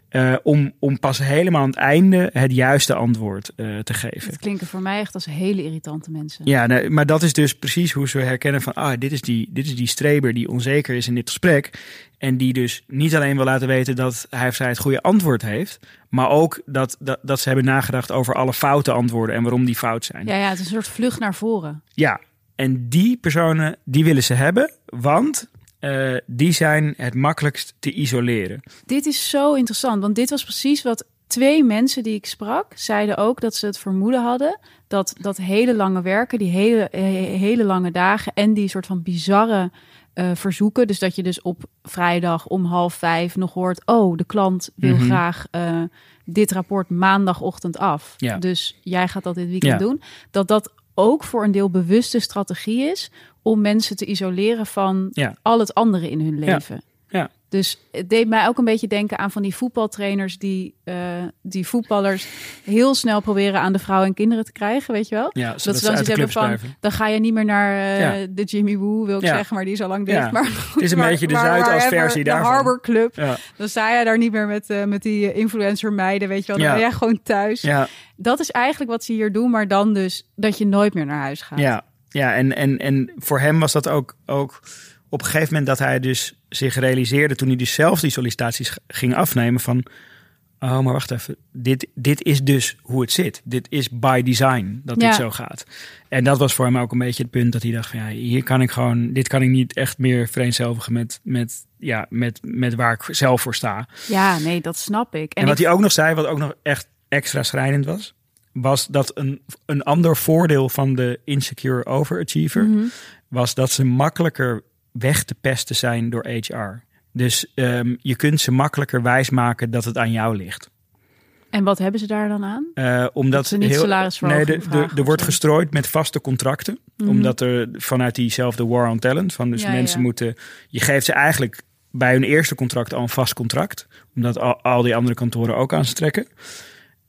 Eh, om, om pas helemaal aan het einde het juiste antwoord eh, te geven. Het klinken voor mij echt als hele irritante mensen. Ja, nee, maar dat is dus precies hoe ze herkennen van, ah, dit is, die, dit is die streber die onzeker is in dit gesprek. En die dus niet alleen wil laten weten dat hij of zij het goede antwoord heeft, maar ook dat, dat, dat ze hebben nagedacht over alle foute antwoorden en waarom die fout zijn. Ja, ja, het is een soort vlucht naar voren. Ja, en die personen, die willen ze hebben, want eh, die zijn het makkelijkst te isoleren. Dit is zo interessant, want dit was precies wat twee mensen die ik sprak zeiden ook dat ze het vermoeden hadden dat dat hele lange werken, die hele, eh, hele lange dagen en die soort van bizarre eh, verzoeken, dus dat je dus op vrijdag om half vijf nog hoort, oh, de klant wil Mhm. graag dit rapport maandagochtend af, Ja. dus jij gaat dat dit weekend Ja. doen, dat dat ook voor een deel bewuste strategie is om mensen te isoleren van Ja. al het andere in hun leven. Dus het deed mij ook een beetje denken aan van die voetbaltrainers die, eh, die voetballers heel snel proberen aan de vrouw en kinderen te krijgen, weet je wel? Ja, dat zodat ze dan zoiets de hebben van, blijven. dan ga je niet meer naar eh, Ja. de Jimmy Woo, wil ik Ja. zeggen, maar die is al lang dicht. Ja. Maar, Het is een beetje de Zuidas-versie De daarvan. Harbor Club. Dan sta je daar niet meer met, eh, met die influencer meiden, weet je wel. Dan Ja. ben jij gewoon thuis. Ja. Dat is eigenlijk wat ze hier doen, maar dan dus dat je nooit meer naar huis gaat. Ja, ja en, en, en voor hem was dat ook, ook op een gegeven moment dat hij dus zich realiseerde toen hij dus zelf die sollicitaties ging afnemen van, oh maar wacht even, dit, dit is dus hoe het zit. Dit is by design dat Ja. dit zo gaat. En dat was voor hem ook een beetje het punt dat hij dacht van, ja, hier kan ik gewoon, dit kan ik niet echt meer vereenzelvigen met, met, ja, met, met waar ik zelf voor sta. Ja, nee, dat snap ik. En, wat ik- hij ook nog zei, wat ook nog echt extra schrijnend was, was dat een, een ander voordeel van de insecure overachiever Mhm. was dat ze makkelijker weg te pesten zijn door HR. Dus ehm, je kunt ze makkelijker wijsmaken dat het aan jou ligt. En wat hebben ze daar dan aan? Eh, omdat ze niet salarisverhoging nee, de- de- vragen er wordt gestrooid met vaste contracten. Mhm. Omdat er vanuit diezelfde war on talent. Van dus Ja, mensen ja. moeten. Je geeft ze eigenlijk bij hun eerste contract al een vast contract. Omdat al, al die andere kantoren ook aan ze trekken.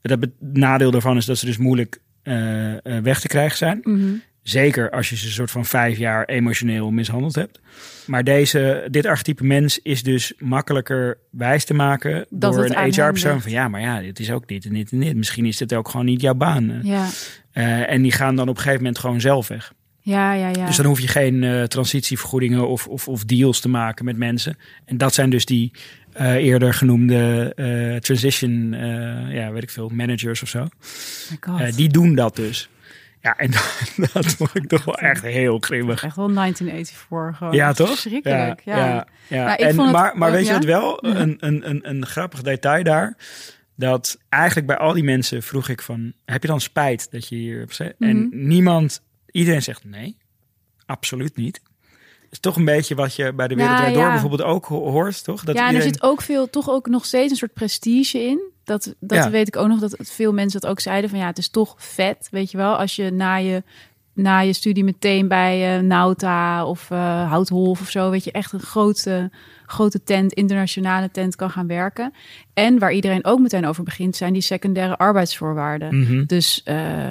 Het nadeel daarvan is dat ze dus moeilijk eh, eh, weg te krijgen zijn. Mhm. Zeker als je ze een soort van vijf jaar emotioneel mishandeld hebt. Maar deze, dit archetype mens is dus makkelijker wijs te maken Dat door een HR-persoon. Van ja, maar ja, dit is ook dit en dit en dit. Misschien is dit ook gewoon niet jouw baan. Ja, Eh, en die gaan dan op een gegeven moment gewoon zelf weg. ja, ja. ja. Dus dan hoef je geen eh, transitievergoedingen of, of, of deals te maken met mensen. En dat zijn dus die eh, eerder genoemde transition, ja, weet ik veel, managers of zo. Eh, die doen dat dus. Ja, en dat, dat vond ik toch wel echt heel grimmig. Echt wel 1984 gewoon. Ja, toch? Verschrikkelijk, ja. ja, ja. Maar ik En, vond het- maar, maar weet je wat wel? Een, een, een, een grappig detail daar. Dat eigenlijk bij al die mensen vroeg ik van... Heb je dan spijt dat je hier hebt gezeten? En Mhm. niemand... Iedereen zegt nee. Absoluut niet. Is toch een beetje wat je bij de Wereld Door ja. bijvoorbeeld ook ho- hoort, toch? Dat ja, en er zit ook veel, toch ook nog steeds een soort prestige in. Dat, dat Ja. weet ik ook nog, dat veel mensen dat ook zeiden van ja, het is toch vet, weet je wel, als je na je, na je studie meteen bij eh, Nauta of eh Houtholf of zo, weet je, echt een grote, grote tent, internationale tent kan gaan werken. En waar iedereen ook meteen over begint, zijn die secundaire arbeidsvoorwaarden. Mhm. Dus eh,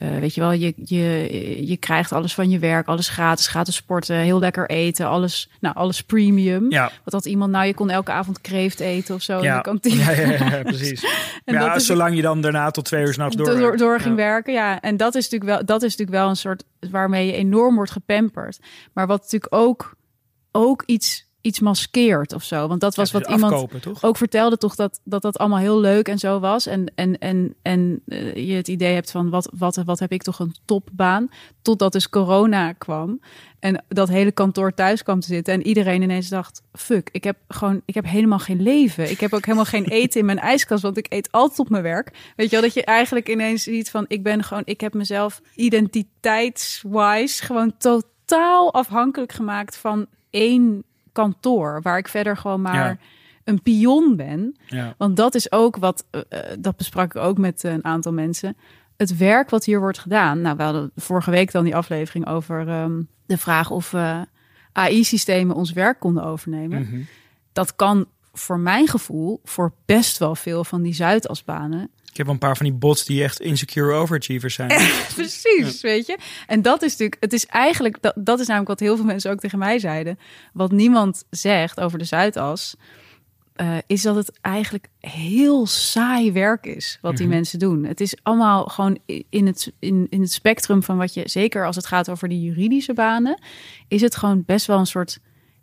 eh, weet je wel, je, je, je krijgt alles van je werk, alles gratis, gratis sporten, heel lekker eten, alles, nou, alles premium. Ja. Wat had iemand nou, je kon elke avond kreeft eten of zo in Ja. de kantine. Ja, ja, ja, precies. En ja, dat is- zolang je dan daarna tot twee uur s'nachts door, door, door ging werken. Ja, en dat is natuurlijk wel, dat is natuurlijk wel een soort waarmee je enorm wordt gepamperd. Maar wat natuurlijk ook, ook iets, iets maskeert of zo. Want dat was Ja, wat dus iemand afkopen, ook vertelde, toch dat, dat dat allemaal heel leuk en zo was. En, en, en, en eh, je het idee hebt van wat, wat, wat heb ik toch een topbaan. Totdat dus corona kwam. En dat hele kantoor thuis kwam te zitten. En iedereen ineens dacht: fuck, ik heb gewoon, ik heb helemaal geen leven. Ik heb ook helemaal geen eten in mijn ijskast, want ik eet altijd op mijn werk. Weet je wel, dat je eigenlijk ineens ziet van: ik ben gewoon, ik heb mezelf identiteitswise gewoon totaal afhankelijk gemaakt van één kantoor. Waar ik verder gewoon maar Ja. een pion ben. Ja. Want dat is ook wat, eh, eh, dat besprak ik ook met een aantal mensen. Het werk wat hier wordt gedaan. Nou, we hadden vorige week dan die aflevering over ehm, de vraag of eh, AI-systemen ons werk konden overnemen. Mhm. Dat kan voor mijn gevoel voor best wel veel van die Zuidasbanen. Ik heb wel een paar van die bots die echt insecure overachievers zijn. Precies, weet je. En dat is natuurlijk, het is eigenlijk, dat, dat is namelijk wat heel veel mensen ook tegen mij zeiden. Wat niemand zegt over de Zuidas, eh, is dat het eigenlijk heel saai werk is wat die Mhm. mensen doen. Het is allemaal gewoon in het, in, in het spectrum van wat je, zeker als het gaat over die juridische banen, is het gewoon best wel een soort,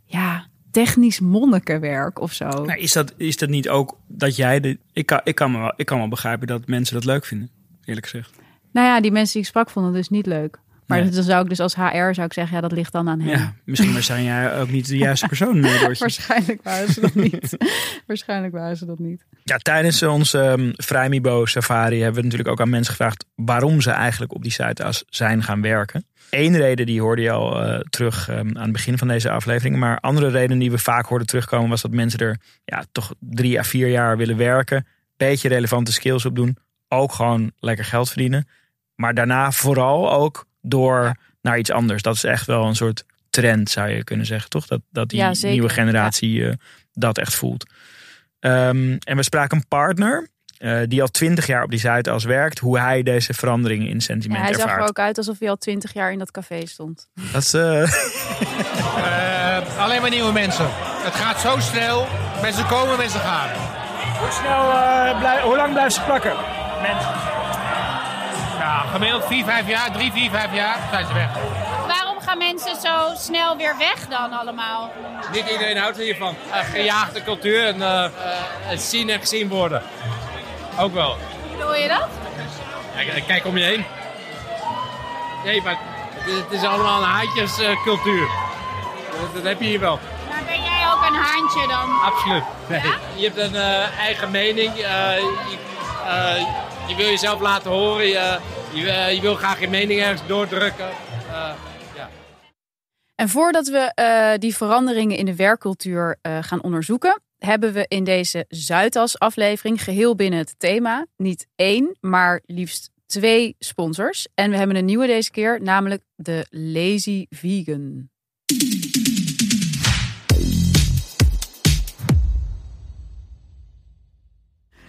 ja, technisch monnikenwerk of zo. Nou, is, dat, is dat niet ook dat jij... De, ik, kan, ik, kan me wel, ik kan wel begrijpen dat mensen dat leuk vinden, eerlijk gezegd. Nou ja, die mensen die ik sprak vonden het dus niet leuk. Maar Nee. dan zou ik dus als HR zou ik zeggen, ja, dat ligt dan aan hen. Ja, misschien zijn jij ook niet de juiste persoon. Doortje. Waarschijnlijk waren ze dat niet. Waarschijnlijk waren ze dat niet. Ja, tijdens onze um, Vrijmibo Safari hebben we natuurlijk ook aan mensen gevraagd waarom ze eigenlijk op die Zuidas zijn gaan werken. Eén reden die hoorde je al eh, terug um, aan het begin van deze aflevering. Maar andere reden die we vaak hoorden terugkomen was dat mensen er ja, toch drie à vier jaar willen werken. Beetje relevante skills opdoen. Ook gewoon lekker geld verdienen. Maar daarna vooral ook door naar iets anders. Dat is echt wel een soort trend zou je kunnen zeggen. Toch? Dat, dat die Ja, nieuwe generatie eh, dat echt voelt. Um, en we spraken een partner uh, die al twintig jaar op die Zuidas werkt, hoe hij deze veranderingen in sentiment Ja, hij ervaart. zag er ook uit alsof hij al twintig jaar in dat café stond. Dat is, uh... uh, alleen maar nieuwe mensen. Het gaat zo snel. Mensen komen, mensen gaan. Hoe snel, uh, blij, hoe lang blijven ze plakken? Mensen. Ja, gemiddeld 4, 5 jaar, 3, 4, 5 jaar zijn ze weg. Waarom gaan mensen zo snel weer weg dan allemaal? Niet iedereen houdt hiervan. Uh, gejaagde cultuur en uh, uh, zien en gezien worden. Ook wel. Hoe bedoel je dat? Kijk, kijk om je heen. Nee, maar het, het is allemaal een haantjescultuur. Dat, dat, heb je hier wel. Maar ben jij ook een haantje dan? Absoluut. Nee. Ja? Je hebt een uh, eigen mening. Uh, je, uh, je, wil jezelf laten horen. Je, je, je wil graag je mening ergens doordrukken. ja. En voordat we uh, die veranderingen in de werkcultuur gaan onderzoeken, hebben we in deze Zuidas-aflevering geheel binnen het thema niet één, maar liefst twee sponsors. En we hebben een nieuwe deze keer, namelijk de Lazy Vegan.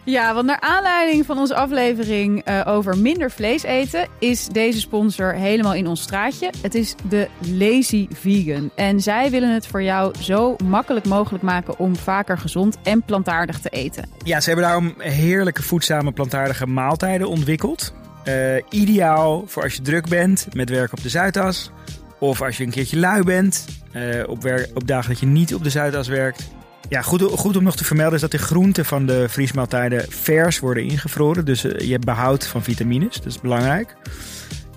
Ja, want naar aanleiding van onze aflevering uh, over minder vlees eten, is deze sponsor helemaal in ons straatje. Het is de Lazy Vegan. En zij willen het voor jou zo makkelijk mogelijk maken om vaker gezond en plantaardig te eten. Ja, ze hebben daarom heerlijke voedzame plantaardige maaltijden ontwikkeld. Uh, ideaal voor als je druk bent met werk op de Zuidas. Of als je een keertje lui bent, uh, op, op dagen dat je niet op de Zuidas werkt. Ja, goed, goed, om nog te vermelden is dat de groenten van de vriesmaaltijden vers worden ingevroren. Dus uh, je hebt behoud van vitamines, dat is belangrijk.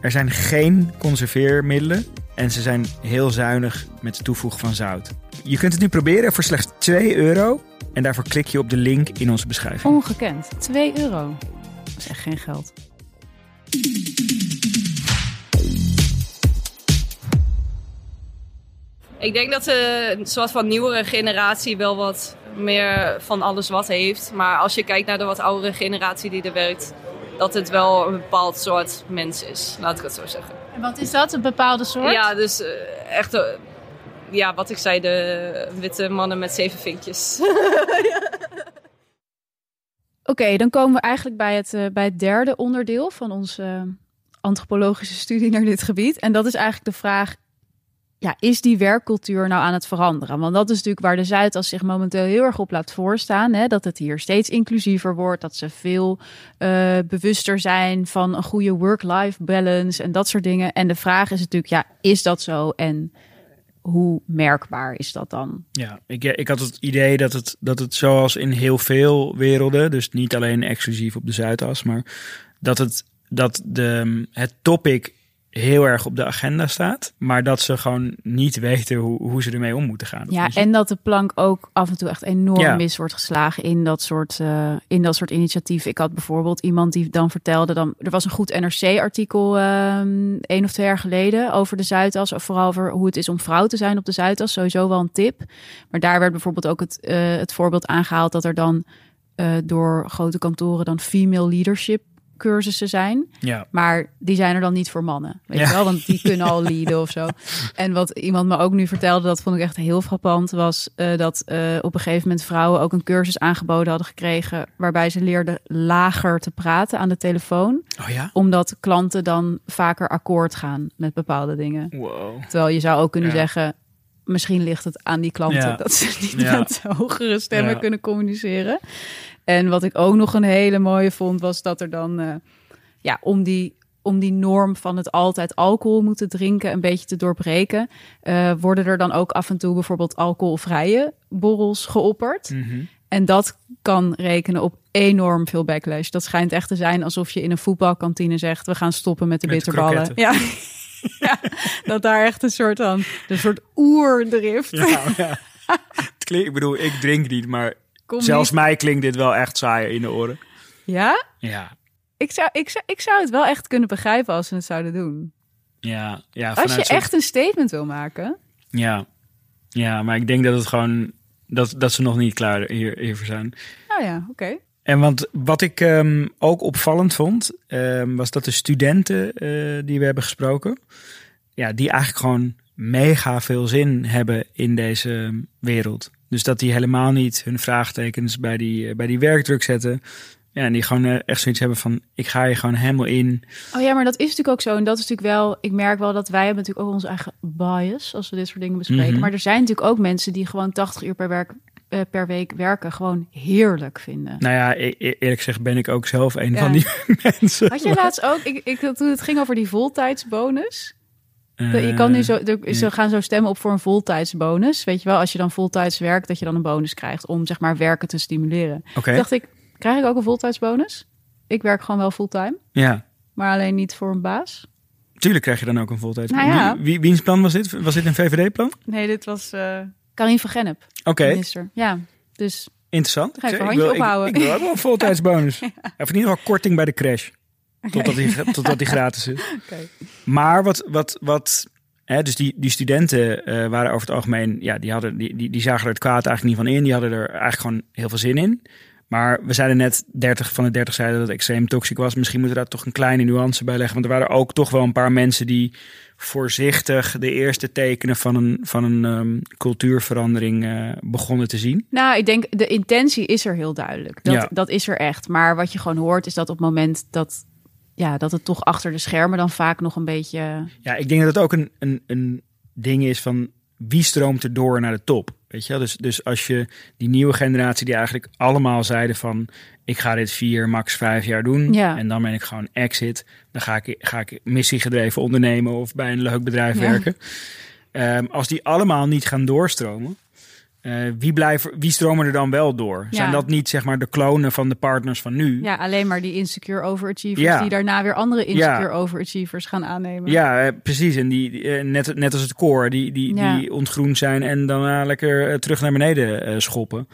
Er zijn geen conserveermiddelen en ze zijn heel zuinig met het toevoegen van zout. Je kunt het nu proberen voor slechts 2 euro en daarvoor klik je op de link in onze beschrijving. Ongekend, 2 euro. Dat is echt geen geld. Ik denk dat de een soort van nieuwere generatie wel wat meer van alles wat heeft. Maar als je kijkt naar de wat oudere generatie die er werkt, dat het wel een bepaald soort mens is. Laat ik het zo zeggen. En wat is dat, een bepaalde soort? Ja, dus uh, echt, uh, ja, wat ik zei, de witte mannen met zeven vinkjes. Oké, okay, dan komen we eigenlijk bij het, uh, bij het derde onderdeel van onze antropologische studie naar dit gebied. En dat is eigenlijk de vraag: ja, is die werkcultuur nou aan het veranderen? Want dat is natuurlijk waar de Zuidas zich momenteel heel erg op laat voorstaan. Hè? Dat het hier steeds inclusiever wordt, dat ze veel uh, bewuster zijn van een goede work-life balance en dat soort dingen. En de vraag is natuurlijk, ja, is dat zo? En hoe merkbaar is dat dan? Ja, ik, ik had het idee dat het, dat het zoals in heel veel werelden, dus niet alleen exclusief op de Zuidas, maar dat het, dat de, het topic heel erg op de agenda staat, maar dat ze gewoon niet weten hoe, hoe ze ermee om moeten gaan. Ja, en dat de plank ook af en toe echt enorm mis wordt geslagen in dat soort, uh, in dat soort initiatieven. Ik had bijvoorbeeld iemand die dan vertelde, dan, er was een goed NRC-artikel uh, één of twee jaar geleden over de Zuidas, of vooral over hoe het is om vrouw te zijn op de Zuidas, sowieso wel een tip. Maar daar werd bijvoorbeeld ook het, uh, het voorbeeld aangehaald dat er dan uh, door grote kantoren dan female leadership cursussen zijn. Ja. Maar die zijn er dan niet voor mannen. Weet je wel? Want die kunnen al leaden of zo. En wat iemand me ook nu vertelde, dat vond ik echt heel frappant, was uh, dat uh, op een gegeven moment vrouwen ook een cursus aangeboden hadden gekregen. Waarbij ze leerden lager te praten aan de telefoon. Oh ja? Omdat klanten dan vaker akkoord gaan met bepaalde dingen. Wow. Terwijl je zou ook kunnen ja. zeggen. Misschien ligt het aan die klanten Ja. dat ze niet Ja. met hogere stemmen Ja. kunnen communiceren. En wat ik ook nog een hele mooie vond, was dat er dan, eh, ja, om die, om die norm van het altijd alcohol moeten drinken een beetje te doorbreken, eh, worden er dan ook af en toe bijvoorbeeld alcoholvrije borrels geopperd. Mhm. En dat kan rekenen op enorm veel backlash. Dat schijnt echt te zijn alsof je in een voetbalkantine zegt: we gaan stoppen met de Met bitterballen. Ja. ja, dat daar echt een soort van, een soort oerdrift. Ja, ja. Ik bedoel, ik drink niet, maar Kom zelfs niet. mij klinkt dit wel echt saai in de oren. Ja? Ja, Ik zou, ik, zou, ik zou het wel echt kunnen begrijpen als ze het zouden doen. ja, ja. Als je echt een statement wil maken. Ja. ja, maar ik denk dat het gewoon, dat, dat ze nog niet klaar hier, hiervoor zijn. Nou ja, oké. En want wat ik ehm, ook opvallend vond, ehm, was dat de studenten eh, die we hebben gesproken, ja, die eigenlijk gewoon mega veel zin hebben in deze wereld. Dus dat die helemaal niet hun vraagtekens bij die, eh, bij die werkdruk zetten. Ja, en die gewoon eh, echt zoiets hebben van, ik ga hier gewoon helemaal in. Oh ja, maar dat is natuurlijk ook zo. En dat is natuurlijk wel, ik merk wel dat wij hebben natuurlijk ook onze eigen bias als we dit soort dingen bespreken. Mhm. Maar er zijn natuurlijk ook mensen die gewoon 80 uur per, werk, eh, per week werken gewoon heerlijk vinden. Nou ja, e- e- eerlijk gezegd ben ik ook zelf een Ja. van die mensen. Had je laatst ook, ik, ik, toen het ging over die voltijdsbonus. Eh, je kan nu zo, er- nee. ze gaan zo stemmen op voor een voltijdsbonus. Weet je wel, als je dan voltijds werkt, dat je dan een bonus krijgt om zeg maar werken te stimuleren. Toen dacht ik, krijg ik ook een voltijdsbonus? Ik werk gewoon wel fulltime, Ja, maar alleen niet voor een baas. tuurlijk krijg je dan ook een voltijds. Nou ja. Wie, wie, wiens plan was dit? Was dit een VVD-plan? Nee, dit was uh, Karin van Gennep, Oké, minister. Ja, dus interessant. Ga Ik handje wil- ik- ophouden. Ik, wil ook wel een voltijdsbonus. Of in ieder geval korting bij de crash. Totdat die, totdat die gratis is. Maar wat, wat, wat hè, dus die, die studenten eh, waren over het algemeen, ja, die, hadden, die, die, die zagen er het kwaad eigenlijk niet van in. Die hadden er eigenlijk gewoon heel veel zin in. Maar we zeiden net, 30 van de 30 zeiden dat het extreem toxisch was. Misschien moeten we daar toch een kleine nuance bij leggen. Want er waren ook toch wel een paar mensen die voorzichtig de eerste tekenen van een, van een ehm, cultuurverandering eh, begonnen te zien. Nou, ik denk de intentie is er heel duidelijk. Dat, Ja. dat is er echt. Maar wat je gewoon hoort is dat op het moment dat, ja, dat het toch achter de schermen dan vaak nog een beetje. Ja, ik denk dat het ook een, een, een ding is van wie stroomt er door naar de top. Weet je? Dus, dus als je die nieuwe generatie die eigenlijk allemaal zeiden van ik ga dit vier, max vijf jaar doen. Ja. En dan ben ik gewoon exit. Dan ga ik, ga ik missiegedreven ondernemen of bij een leuk bedrijf Ja. werken. Ehm, als die allemaal niet gaan doorstromen. Eh, wie, blijven, wie stromen er dan wel door? Ja. Zijn dat niet zeg maar de klonen van de partners van nu? Ja, alleen maar die insecure overachievers Ja. die daarna weer andere insecure Ja. overachievers gaan aannemen. Ja, eh, precies. En die, eh, net, net als het koor, die, die, die ontgroend zijn en daarna lekker terug naar beneden schoppen.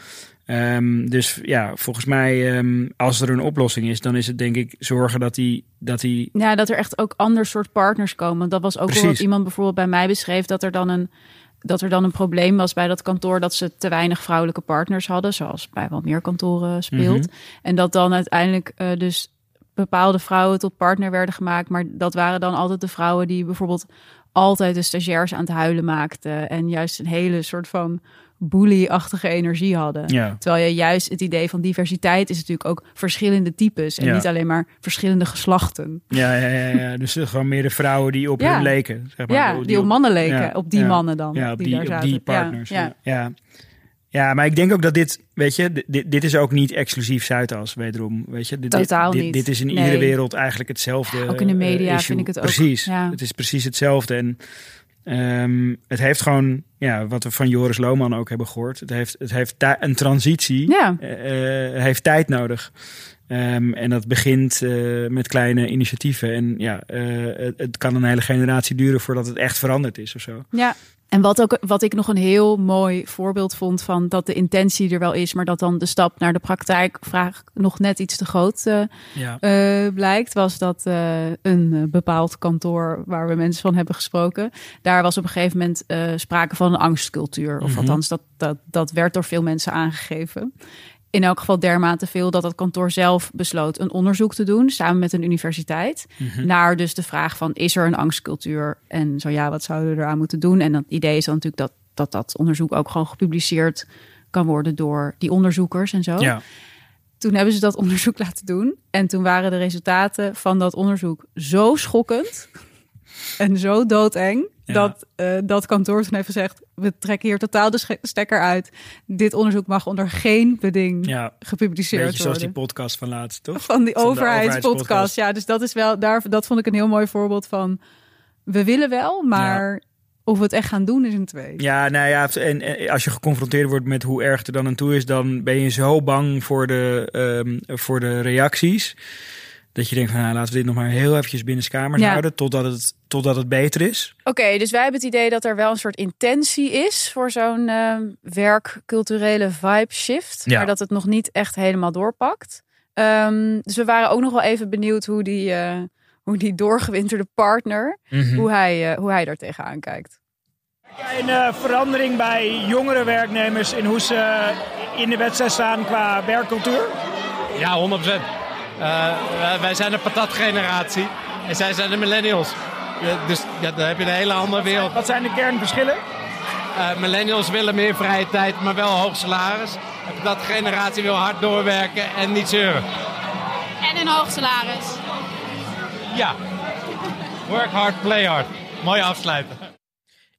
Ehm, dus ja, volgens mij, ehm, als er een oplossing is, dan is het denk ik zorgen dat die, dat die Ja, dat er echt ook ander soort partners komen. Dat was ook wel wat iemand bijvoorbeeld bij mij beschreef dat er dan een dat er dan een probleem was bij dat kantoor dat ze te weinig vrouwelijke partners hadden, zoals bij wat meer kantoren speelt. Mhm. En dat dan uiteindelijk eh, dus bepaalde vrouwen tot partner werden gemaakt, maar dat waren dan altijd de vrouwen die bijvoorbeeld altijd de stagiairs aan het huilen maakte. En juist een hele soort van bully-achtige energie hadden. Ja. Terwijl je juist het idee van diversiteit is natuurlijk ook verschillende types. En Ja. niet alleen maar verschillende geslachten. Ja, ja, ja, ja. dus eh, gewoon meer de vrouwen die op hun leken. Zeg maar. Ja, die op mannen leken. Op die mannen dan, Ja, op die die, daar op die partners. ja. Ja, maar ik denk ook dat dit, weet je, di- dit, dit is ook niet exclusief Zuidas, wederom. Weet je, dit, Totaal dit, is in Nee. iedere wereld eigenlijk hetzelfde. ook in de eh, media issue. vind ik het ook. Precies, Ja. het is precies hetzelfde. En ehm, het heeft gewoon, ja, wat we van Joris Lohman ook hebben gehoord, het heeft, het heeft een transitie, Ja. eh, eh, heeft tijd nodig. Ehm, en dat begint eh, met kleine initiatieven. En ja, het, het kan een hele generatie duren voordat het echt veranderd is of zo. Ja. En wat, ook, wat ik nog een heel mooi voorbeeld vond van dat de intentie er wel is, maar dat dan de stap naar de praktijk vraag nog net iets te groot eh, Ja. eh, blijkt, was dat eh, een bepaald kantoor waar we mensen van hebben gesproken, daar was op een gegeven moment sprake van een angstcultuur. Of Mhm. althans, dat, dat, dat werd door veel mensen aangegeven. In elk geval dermate veel dat het kantoor zelf besloot een onderzoek te doen samen met een universiteit. Mhm. Naar dus de vraag van is er een angstcultuur? En zo ja, wat zouden we eraan moeten doen? En het idee is dan natuurlijk dat dat, dat onderzoek ook gewoon gepubliceerd kan worden door die onderzoekers en zo. Ja. Toen hebben ze dat onderzoek laten doen. En toen waren de resultaten van dat onderzoek zo schokkend en zo doodeng. Ja. Dat eh, dat kantoor toen heeft gezegd: we trekken hier totaal de stekker uit. Dit onderzoek mag onder geen beding Ja. gepubliceerd Beetje zoals worden. die podcast van laatst, toch? Van die overheidspodcast. Ja, dus dat is wel, daar, dat vond ik een heel mooi voorbeeld van. We willen wel, maar of we het echt gaan doen is een twee. Ja, nou ja, en, en als je geconfronteerd wordt met hoe erg er dan aan toe is, dan ben je zo bang voor de, ehm, voor de reacties. Dat je denkt van, nou, laten we dit nog maar heel eventjes binnen kamers Ja. houden, totdat het, totdat het beter is. Oké, dus wij hebben het idee dat er wel een soort intentie is voor zo'n ehm, werkculturele vibe shift. Ja. Maar dat het nog niet echt helemaal doorpakt. Ehm, dus we waren ook nog wel even benieuwd hoe die, eh, hoe die doorgewinterde partner, Mhm. hoe, hij, eh, hoe hij daar tegenaan kijkt. Een eh, verandering bij jongere werknemers in hoe ze in de wedstrijd staan qua werkcultuur? Ja, 100%. Eh, wij- zijn de patatgeneratie en zij zijn de millennials. Dus ja, dan heb je een hele andere wereld. Wat zijn de kernverschillen? Eh, millennials willen meer vrije tijd, maar wel een hoog salaris. De patatgeneratie wil hard doorwerken en niet zeuren. En een hoog salaris. Ja. Work hard, play hard. Mooi afsluiten.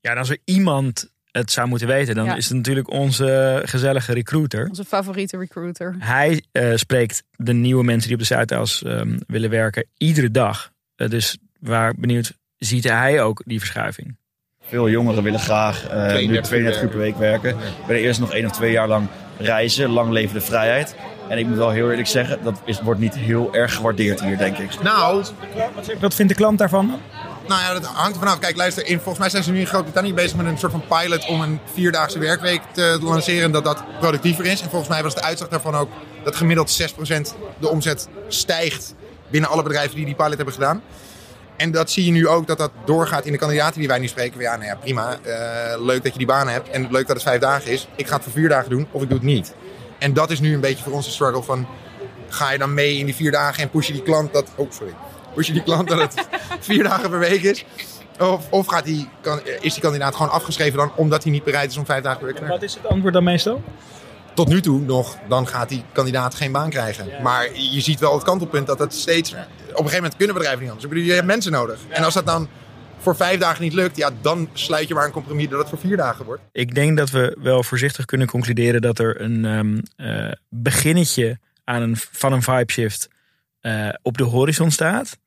Ja, en als er iemand het zou moeten weten, dan Ja. is het natuurlijk onze gezellige recruiter. Onze favoriete recruiter. Hij eh, spreekt de nieuwe mensen die op de Zuidas ehm willen werken iedere dag. Eh, dus waar benieuwd, ziet hij ook die verschuiving? Veel jongeren willen graag eh, nu 32 32 uur per week werken. Willen eerst nog één of twee jaar lang reizen. Lang leven de vrijheid. En ik moet wel heel eerlijk zeggen, dat is, wordt niet heel erg gewaardeerd hier, denk ik. Nou, Wat vindt de klant daarvan? Nou ja, dat hangt vanaf. Kijk, luister, in, volgens mij zijn ze nu in Groot-Brittannië bezig met een soort van pilot om een vierdaagse werkweek te lanceren. Dat dat productiever is. En volgens mij was de uitslag daarvan ook dat gemiddeld 6% de omzet stijgt binnen alle bedrijven die die pilot hebben gedaan. En dat zie je nu ook dat dat doorgaat in de kandidaten die wij nu spreken. Ja, nou ja, prima. Eh, leuk dat je die baan hebt. En leuk dat het vijf dagen is. Ik ga het voor vier dagen doen of ik doe het niet. En dat is nu een beetje voor ons de struggle van... Ga je dan mee in die vier dagen en push je die klant dat... Oh, sorry. Push je die klant dat het vier dagen per week is? Of, of gaat die, kan, is die kandidaat gewoon afgeschreven dan omdat hij niet bereid is om vijf dagen per week te werken? Wat is het antwoord dan meestal? Tot nu toe nog, dan gaat die kandidaat geen baan krijgen. Maar je ziet wel het kantelpunt dat het steeds... Op een gegeven moment kunnen bedrijven niet anders. Ik bedoel, je hebt mensen nodig. En als dat dan voor vijf dagen niet lukt, ja, dan sluit je maar een compromis dat het voor vier dagen wordt. Ik denk dat we wel voorzichtig kunnen concluderen dat er een ehm, eh, beginnetje aan een, van een vibe shift eh, op de horizon staat.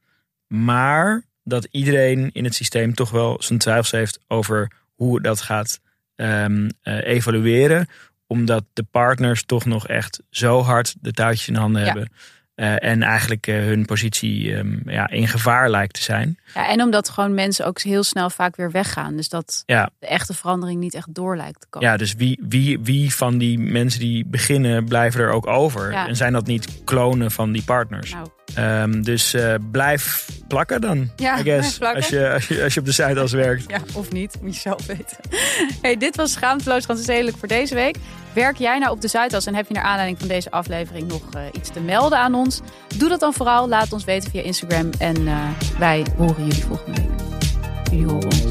Maar dat iedereen in het systeem toch wel zijn twijfels heeft over hoe dat gaat ehm, eh, evalueren. Omdat de partners toch nog echt zo hard de touwtjes in handen Ja. hebben. Eh, en eigenlijk eh, hun positie ehm, ja, in gevaar lijkt te zijn. Ja, en omdat gewoon mensen ook heel snel vaak weer weggaan. Dus dat Ja, de echte verandering niet echt door lijkt te komen. Ja, dus wie, wie, wie van die mensen die beginnen blijven er ook over? Ja. En zijn dat niet klonen van die partners? Nou. Ehm, dus eh, blijf plakken dan, Ja, I guess. Als je, als, je, als je op de Zuidas werkt. Ja, of niet, moet je zelf weten. Hey, dit was Schaamteloos Stedelijk voor deze week. Werk jij nou op de Zuidas en heb je naar aanleiding van deze aflevering nog eh, iets te melden aan ons? Doe dat dan vooral. Laat ons weten via Instagram. En eh, wij horen jullie volgende week. Jullie horen ons.